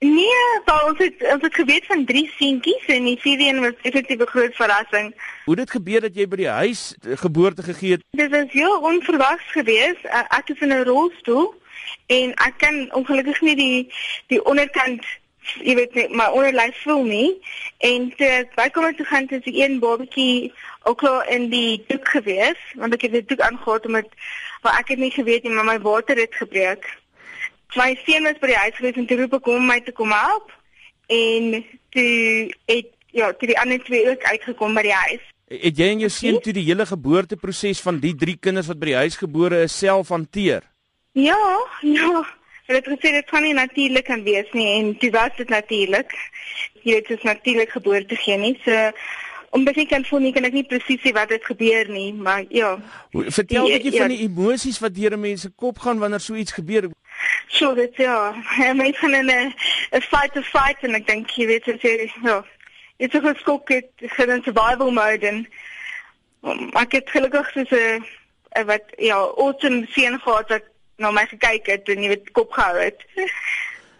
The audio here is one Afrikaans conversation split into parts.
Nee, wel, ons het ons het geweet van drie seentjies en die vierde een was effektief 'n groot verrassing. Hoe dit gebeur dat jy by die huis geboorte gegee het? Dit was heel onverwags geweest. Uh, ek is in 'n rolstoel en ek kan ongelukkig nie die die onderkant jy weet nie, my onderlyf voel nie en toe ek bykom toe gaan het die een babatjie ook klaar in die doek gewees want ek het die doek aangegaan omdat maar ek het nie geweet nie maar my water het gebreek my seun was by die huis gewees en toe roep ek hom my te kom help en toe het ja, toe die ander twee ook uitgekom by die huis. Het jy en jou seun toe die hele geboorteproses van die drie kinders wat by die huis gebore is self hanteer? Ja, ja. Hulle het gesê dit kan nie natuurlik kan wees nie en dit was dit natuurlik. Jy weet dit is natuurlik geboorte gee nie. So om baie kan voel nie kan ek nie presies sê wat het gebeur nie, maar ja. Vertel 'n bietjie ja, van die emosies wat deur 'n mens se kop gaan wanneer so iets gebeur. So dit ja, mens gaan in 'n fight to fight en ek dink jy weet as jy ja, dit is geskok het gaan in survival mode en um, ek het gelukkig so 'n wat ja, awesome seën gehad wat na my gekyk het en jy weet kop gehou het.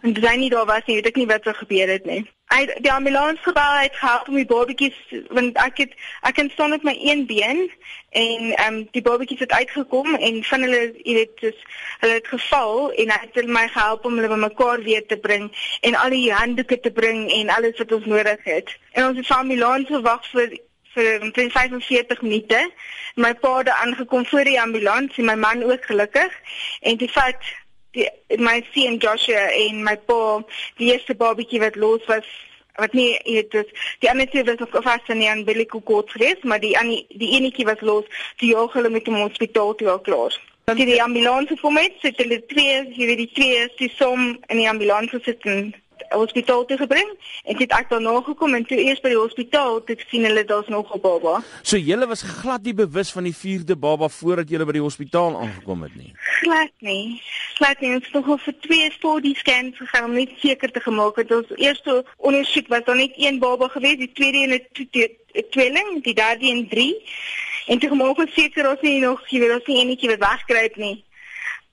En dis nie daar was nie, weet ek nie wat sou gebeur het nie. Hy die ambulans gebel het gehelp om die babatjies want ek het ek kan staan met my een been en ehm um, die babatjies het uitgekom en van hulle jy weet dis hulle het geval en hy het my gehelp om hulle bymekaar weer te bring en al die handdoeke te bring en alles wat ons nodig het. En ons het vir ambulans gewag vir vir 45 minute. My pa het aangekom voor die ambulans en my man ook gelukkig en die feit die my seun Joshua en my pa die eerste babatjie wat los was wat nie het dit die ander twee was nog vas in die umbilical cord geweest maar die ander die enetjie was los die jaag hulle met hom hospitaal toe al klaar. Dan die ambulans gekom het sit hulle twee jy weet die twee die som in die ambulans gesit en hospitaal toe gebring en dit ek daarna gekom en toe eers by die hospitaal toe sien hulle daar's nog 'n baba. So julle was glad nie bewus van die vierde baba voordat julle by die hospitaal aangekom het nie. Glad nie. Glad nie. Ons het nog vir twee study scans gegaan om net seker te gemaak het ons eerste ondersoek was daar net een baba gewees, die tweede een het tweeling, die derde een drie. En toe gemaak ons seker ons nie nog, jy weet, ons nie enetjie wat wegkruip nie.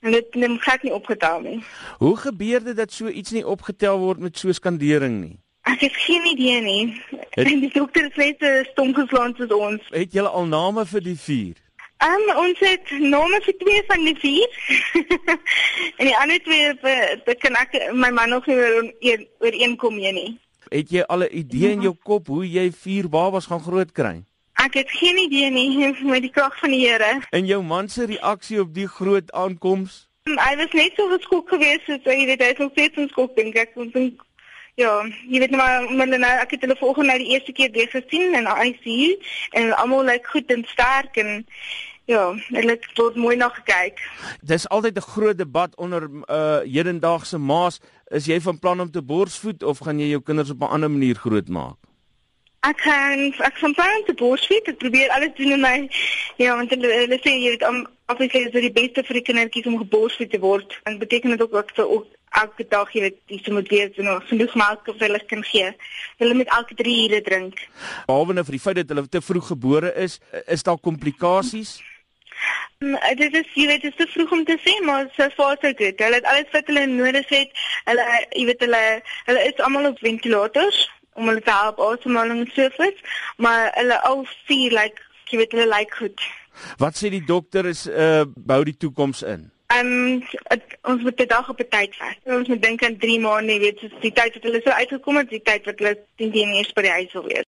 En dit neem glad nie opgetel nie. Hoe gebeur dit dat so iets nie opgetel word met so skandering nie? Ek het geen idee nie. Het, en die dokter het net stom geslaan soos ons. Het julle al name vir die vier? Um, ons het name vir twee van die vier. en die ander twee be kan ek my man nog nie oor oor een kom nie. Het jy al 'n idee in jou kop hoe jy vier babas gaan groot-kry? Ek het geen idee nie met die krag van die Here. En jou man se reaksie op die groot aankoms? Um, hy was net so geskok geweest so jy weet hy het nog steeds geskok dink ek want dink ja, jy weet maar maar nou ek het hulle volgende nou die eerste keer weer gesien in ICU en almal lyk like goed en sterk en ja, hulle het tot mooi na gekyk. Dis altyd 'n groot debat onder uh hedendaagse ma's, is jy van plan om te borsvoed of gaan jy jou kinders op 'n ander manier grootmaak? Ek kan ek van plan te borsvoed. Ek probeer alles doen in my ja, want hulle, hulle sê jy weet om obviously is dit die beste vir die kindertjies om geborsvoed te word. En beteken dit ook dat vir ook elke dag jy weet dis moet wees en nog genoeg melk vir hulle kan gee. Hulle moet elke 3 ure drink. Behalwe nou vir die feit dat hulle te vroeg gebore is, is daar komplikasies? Um, dit is jy weet dit is te vroeg om te sê maar so far so good. Hulle het alles wat hulle nodig het. Hulle jy weet hulle hulle is almal op ventilators om hulle te help asemhaling en so voort, maar hulle al vier lyk like, jy weet hulle lyk like goed. Wat sê die dokter is uh bou die toekoms in? Ehm um, ons moet dit dag op 'n tyd vat. Ons moet dink aan 3 maande, jy weet, so die tyd wat hulle so uitgekom het, die tyd wat hulle teen die eers by die huis wil wees.